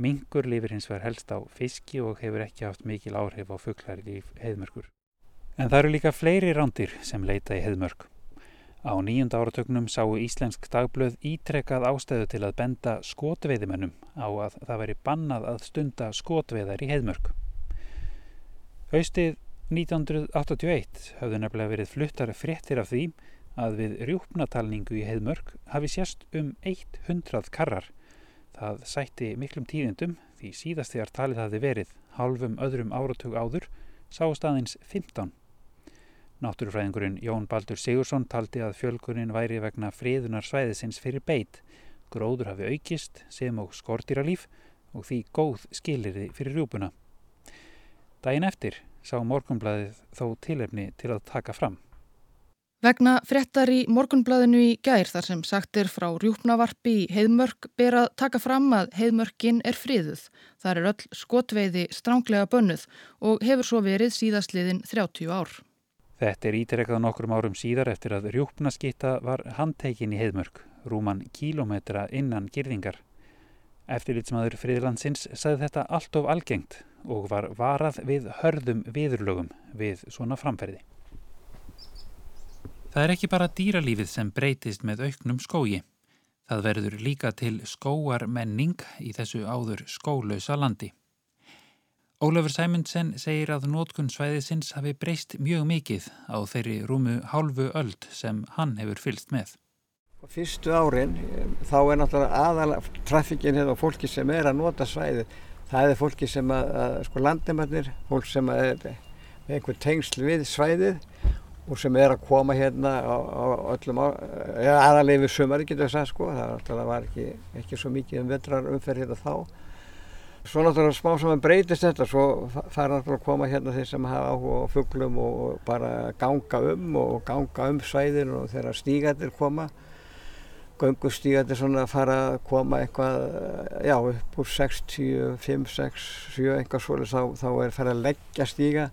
Mingur lifir hins vegar helst á fiski og hefur ekki haft mikil áhrif á fugglar í heiðmörkur. En það eru líka fleiri rándir sem leita í heiðmörk. Á nýjunda áratögnum sáu Íslensk dagblöð ítrekkað ástæðu til að benda skotveiðimennum á að það veri bannað að stunda skotveiðar í heiðmörk. Haustið 1981 hafðu nefnilega verið fluttar fréttir af því að við rjúpnatalningu í heiðmörk hafi sérst um 100 karrar. Það sætti miklum tíðindum því síðast þegar talið hafi verið halvum öðrum áratug áður sást aðeins 15. Náttúrufræðingurinn Jón Baldur Sigursson taldi að fjölgunin væri vegna friðunar svæðisins fyrir beit. Gróður hafi aukist sem og skortýralíf og því góð skilirði fyrir rjúpuna. Dæin eftir sá morgunblæðið þó tilefni til að taka fram. Vegna frettar í morgunblæðinu í gær þar sem sagt er frá rjúpnavarpi í heiðmörk ber að taka fram að heiðmörkin er friðuð. Það er öll skotveiði stránglega bönnuð og hefur svo verið síðastliðin 30 ár. Þetta er ítrekkað nokkrum árum síðar eftir að rjúpnaskitta var handteikin í heiðmörk, rúman kílometra innan girðingar. Eftirlitsmaður Friðlandsins sagði þetta allt of algengt og var varað við hörðum viðurlögum við svona framferði. Það er ekki bara dýralífið sem breytist með auknum skógi. Það verður líka til skóar menning í þessu áður skólausa landi. Ólafur Sæmundsen segir að nótkun svæðisins hafi breyst mjög mikið á þeirri rúmu hálfu öld sem hann hefur fylst með. Fyrstu árin þá er náttúrulega aðalega trafíkin og fólki sem er að nota svæði. Það er fólki sem að, að sko landimannir, fólk sem er með einhver tengsl við svæðið og sem er að koma hérna á, á öllum aðalega við sömari getur við sagt sko, það, var ekki, ekki svo mikið um vetrar umferð hérna þá. Svo náttúrulega smá saman breytist þetta, svo fara náttúrulega að koma hérna þeir sem hafa áhuga á fugglum og bara ganga um og ganga um svæðin og þegar stígættir koma, göngustígættir svona að fara að koma eitthvað, já upp úr 60, 5, 6, 7 eitthvað svolítið þá, þá er það að leggja stíga.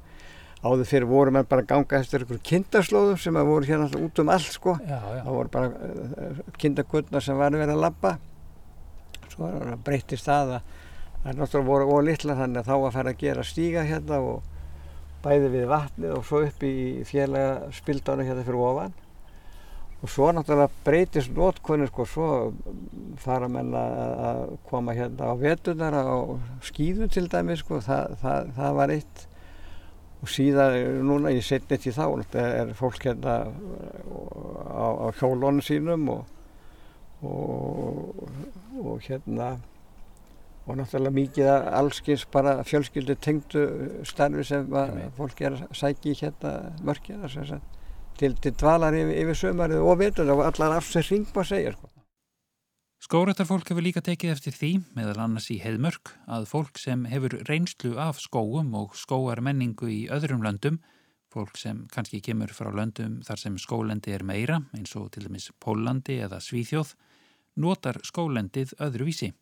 Áður fyrir voru mann bara að ganga eftir einhverjum kindarslóðum sem að voru hérna út um allt sko. Já, já. það voru bara uh, kindargutnar sem var verið að labba. Svo breytist það að það er náttúrulega voru ólitla þannig að þá að fara að gera stíga hérna og bæði við vatnið og svo upp í félaga spildánu hérna fyrir ofan. Og svo náttúrulega breytist nótkunni sko svo fara menn að koma hérna á vetunar á skýðum til dæmi sko það, það, það var eitt. Og síðan núna í setni til þá er fólk hérna á, á hjólónu sínum og, og, og hérna og náttúrulega mikið allskins bara fjölskyldu tengdu starfi sem fólk er að sækja í hérna mörkina til, til dvalar yfir, yfir sömarið og vetur og allar af sér ring maður segja sko. Skórættarfólk hefur líka tekið eftir því, meðal annars í heðmörk, að fólk sem hefur reynslu af skóum og skóar menningu í öðrum löndum, fólk sem kannski kemur frá löndum þar sem skólendi er meira, eins og til dæmis Pólandi eða Svíþjóð, notar skólendið öðruvísi.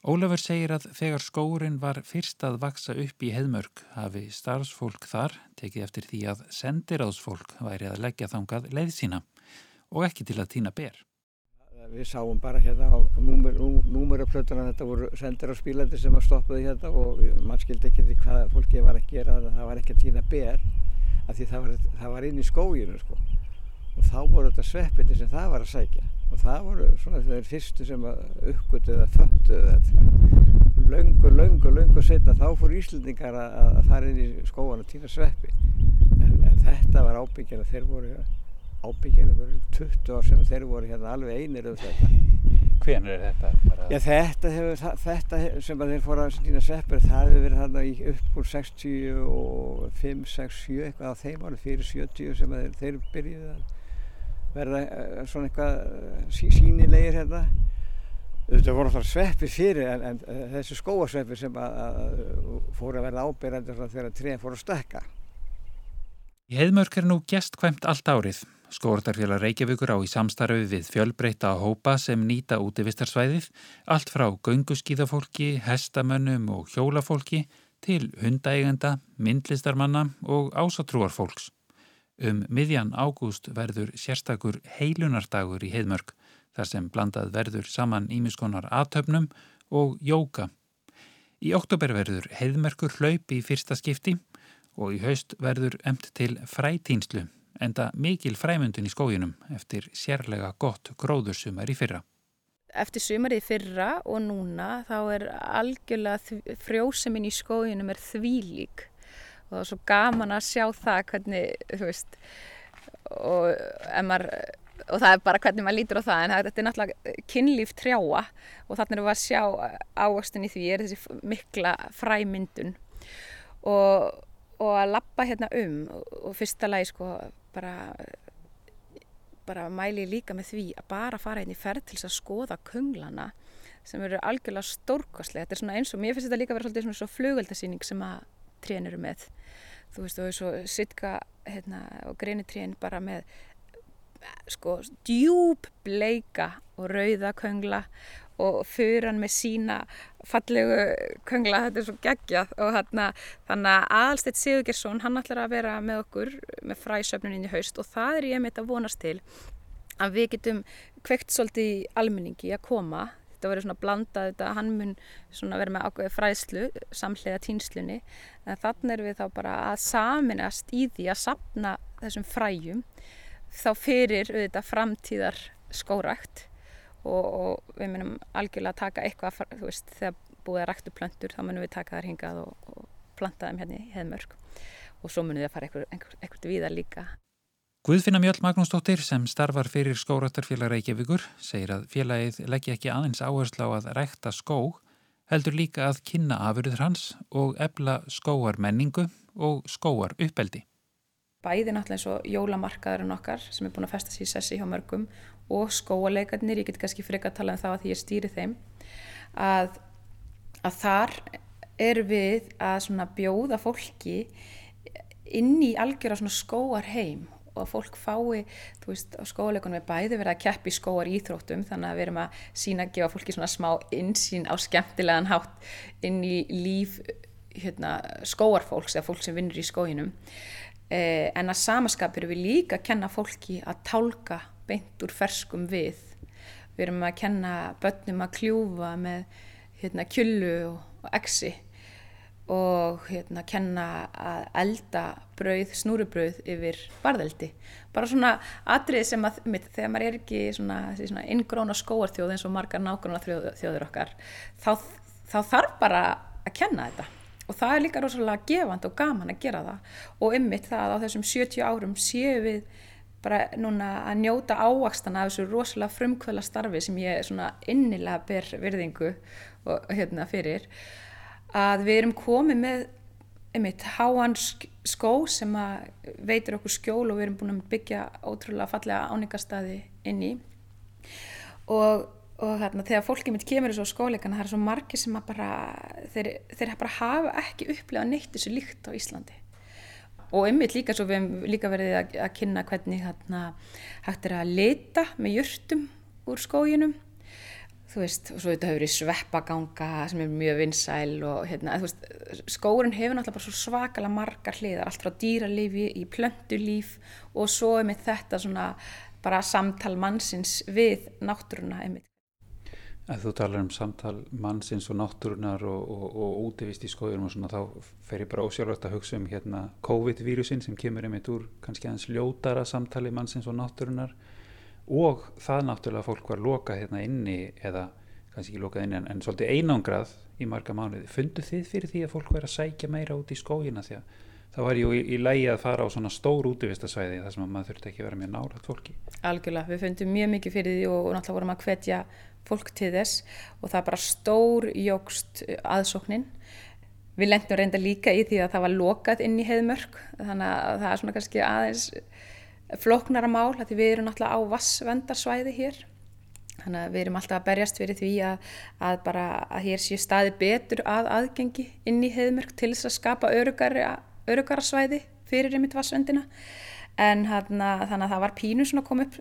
Ólafur segir að þegar skórin var fyrst að vaksa upp í heðmörk hafi starfsfólk þar tekið eftir því að sendiráðsfólk væri að leggja þangað leið sína og ekki til að týna ber. Við sáum bara hérna á númuraplötuna þetta voru sendir á spílandi sem að stoppaði hérna og mann skildi ekki því hvað fólki var að gera það var ekki að týna ber af því það var, það var inn í skóginu sko. Og þá voru þetta sveppindi sem það var að sækja. Og það voru svona þeir fyrstu sem að uppgötuða föttuðu þetta löngu, löngu, löngu setna þá fór Íslandingar að, fara inn í skóan og týna sveppi en, en þetta var ábyggjan að þeir voru ábyggjan að voru 20 ár sem þeir voru hérna alveg einir um þetta Hvenær er þetta? Já þetta, hefur, þetta sem þeir fóra að týna sveppir það hefur verið þarna í upp úr 65, 67 eitthvað á þeim ári fyrir 70 sem þeir, þeir byrjuði að verða uh, svona eitthvað sí, sínilegir hérna. Þetta voru alltaf sveppir fyrir en, en uh, þessi skóasveppir sem að, að fóru að verða ábyrjandi þegar tréð fóru að stekka. Í heðmörk er nú gestkvæmt allt árið. Skórtarfélag Reykjavíkur á í samstarfi við fjölbreyta hópa sem nýta útivistarsvæðið, allt frá gönguskíðafólki, hestamönnum og hjólafólki til hundaeigenda, myndlistarmanna og ásatrúarfólks. Um miðjan ágúst verður sérstakur heilunardagur í heidmörk þar sem blandað verður saman ímiskonar aðtöfnum og jóka. Í oktober verður heidmörkur hlaup í fyrsta skipti og í haust verður emt til frætínslu enda mikil fræmundin í skóginum eftir sérlega gott gróðursumar í fyrra. Eftir sumarið fyrra og núna þá er algjörlega frjóseminn í skóginum er þvílík og það er svo gaman að sjá það hvernig, þú veist, og, maður, og það er bara hvernig maður lítur á það en þetta er náttúrulega kynlíf trjáa og þannig erum við að sjá ávöxtun í því er þessi mikla fræmyndun. Og, og að lappa hérna um og fyrsta lagi sko bara bara mæli líka með því að bara fara inn í ferð til að skoða kunglana sem eru algjörlega stórkostlega þetta er svona eins og mér finnst þetta líka að vera svolítið svona svo flugöldasýning sem að trén eru með. Þú veist og svo sitka hérna, og greinitrín bara með sko djúb bleika og rauða köngla og fyrir hann með sína fallegu köngla, þetta er svo geggjað. Og hérna, þannig að Aðalsteit Sigurgersson hann ætlar að vera með okkur með fræsöfnunin í haust og það er ég með þetta vonast til að við getum kveikt svolítið í almenningi að koma. Þetta verður svona blandað þetta, hann mun svona vera með ákveði fræðslu samhliða týnslunni. En þannig er við þá bara að saminast í því að sapna þessum fræjum þá fyrir auðvitað framtíðar skórækt og, og við munum algjörlega taka eitthvað, þú veist, þegar búið að ræktu plöntur þá munum við taka þær hingað og, og planta þeim hérna í heðmörk og svo munum við að fara eitthvað viðar líka Guðfinna Mjöld Magnúsdóttir sem starfar fyrir skórættarfélag Reykjavíkur segir að félagið leggja ekki aðeins áherslu á að rækta skó heldur líka að kynna afurður hans og ebla skóar menningu og skóar uppeldi. Bæði náttúrulega eins og jólamarkaðurinn okkar sem er búin að festa sér í sessi hjá mörgum og skóaleikarnir, ég get kannski freka að tala um það að því ég stýri þeim, að, að þar er við að bjóða fólki inn í algjör á skóar heim og að fólk fái, þú veist, á skóleikunum er bæði verið að keppi skóar íþróttum þannig að við erum að sína að gefa fólki svona smá insýn á skemmtilegan hátt inn í líf hérna, skóarfólks eða fólk sem vinnur í skóinum en að samaskap erum við líka að kenna fólki að tálka beint úr ferskum við við erum að kenna börnum að kljúfa með hérna, kjullu og, exi og hérna kenna að elda brauð, snúrubrauð yfir barðeldi. Bara svona atrið sem að, mitt, þegar maður er ekki svona, svona inngróna skóarþjóð eins og margar nágróna þjóður okkar, þá, þá þarf bara að kenna þetta. Og það er líka rosalega gefand og gaman að gera það. Og ymmit það að á þessum 70 árum séu við bara núna að njóta ávakstana af þessu rosalega frumkvöla starfi sem ég svona innilega ber virðingu og hérna fyrir að við erum komið með einmitt háan skó sem veitur okkur skjól og við erum búin að byggja ótrúlega fallega áningastadi inn í og, og hérna, þegar fólkið mitt kemur í svo skóleikana það er svo margir sem bara þeir, þeir bara hafa ekki upplegað neitt þessu líkt á Íslandi og einmitt líka svo við hefum líka verið að, að kynna hvernig hérna, hægt er að leta með jörtum úr skóginum þú veist, og svo þetta hefur verið sveppaganga sem er mjög vinsæl og hérna, þú veist, skórin hefur náttúrulega bara svo svakalega margar hliðar, allt frá dýralífi í plöndulíf og svo er með þetta svona bara samtal mannsins við náttúruna einmitt. Að þú talar um samtal mannsins og náttúrunar og, og, og útivist í skóðurum og svona þá fer ég bara ósjálfvægt að hugsa um hérna COVID-vírusin sem kemur einmitt úr kannski aðeins ljótara samtali mannsins og náttúrunar og það náttúrulega fólk var lokað hérna inni eða kannski ekki lokað inni en, en svolítið einangrað í marga mánuði. Fundu þið fyrir því að fólk verið að sækja meira út í skógina? Því að það var ju í, í lægi að fara á svona stór útvistasvæði þar sem að maður þurfti ekki vera mjög nárat fólki. Algjörlega, við fundum mjög mikið fyrir því og, og náttúrulega vorum að hvetja fólk til þess og það bara stór jógst aðsóknin. Við lendum reynda líka í því að það var lokað inn í heiðmörk þannig að það er svona kannski aðeins flóknara mál því við erum náttúrulega á vassvendarsvæði hér. Þannig að við erum alltaf að berjast fyrir því að, að bara að hér séu staði betur að aðgengi inn í heðmörk til þess að skapa örugara svæði fyrir einmitt vassvendina en hana, þannig að það var pínu svona að koma upp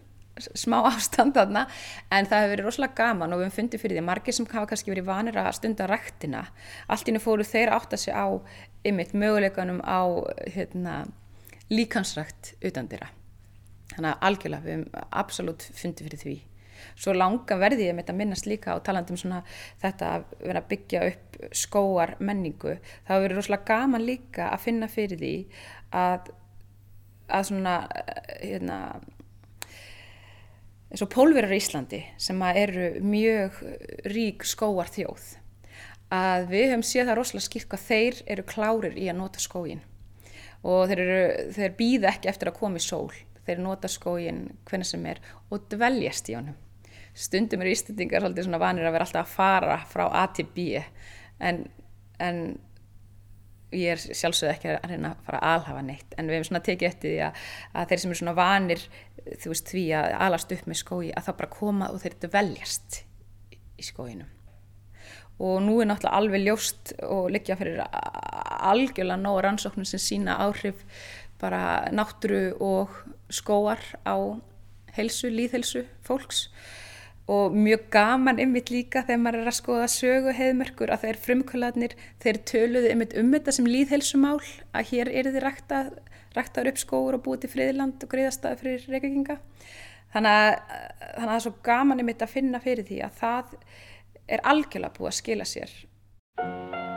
smá ástand þarna en það hefur verið rosalega gaman og við hefum fundið fyrir því. Margir sem hafa kannski verið vanir að stunda rættina allt ínum fóru þeir átt að segja á ymitt möguleikanum á hérna, líkansrækt utan dýra þannig að algjörlega við hefum absolutt fundið fyrir því. Svo langa verði ég með þetta minnast líka og talandum svona þetta að vera að byggja upp skóar menningu. Það hefur verið rosalega gaman líka að finna fyrir því að að svona hérna eins og pólverar í Íslandi sem eru mjög rík skóar þjóð að við höfum séð það rosalega skipt hvað þeir eru klárir í að nota skógin og þeir, eru, þeir býða ekki eftir að koma í sól. Þeir nota skógin hvernig sem er og dveljast í honum. Stundum eru ístendingar svolítið svona vanir að vera alltaf að fara frá A til B. En, en ég er sjálfsögð ekki að reyna að fara að alhafa neitt en við hefum svona tekið eftir því að, að þeir sem eru svona vanir þú veist því að alast upp með skói að það bara koma og þeir dveljast í skóginum. Og nú er náttúrulega alveg ljóst og liggja fyrir algjörlega nóg rannsóknum sem sína áhrif bara náttúru og skóar á helsu, líðhelsu fólks og mjög gaman ymmit líka þegar maður er að skoða sögu heiðmerkur að þeir frumkvölaðnir þeir töluðu ymmit um þetta sem líðhelsumál að hér eru þið ræktað ræktaður upp skóur og búið til friðland og greiðastæði fyrir reykinga þannig að, þannig að það er svo gaman ymmit að finna fyrir því að það er algjörlega búið að skila sér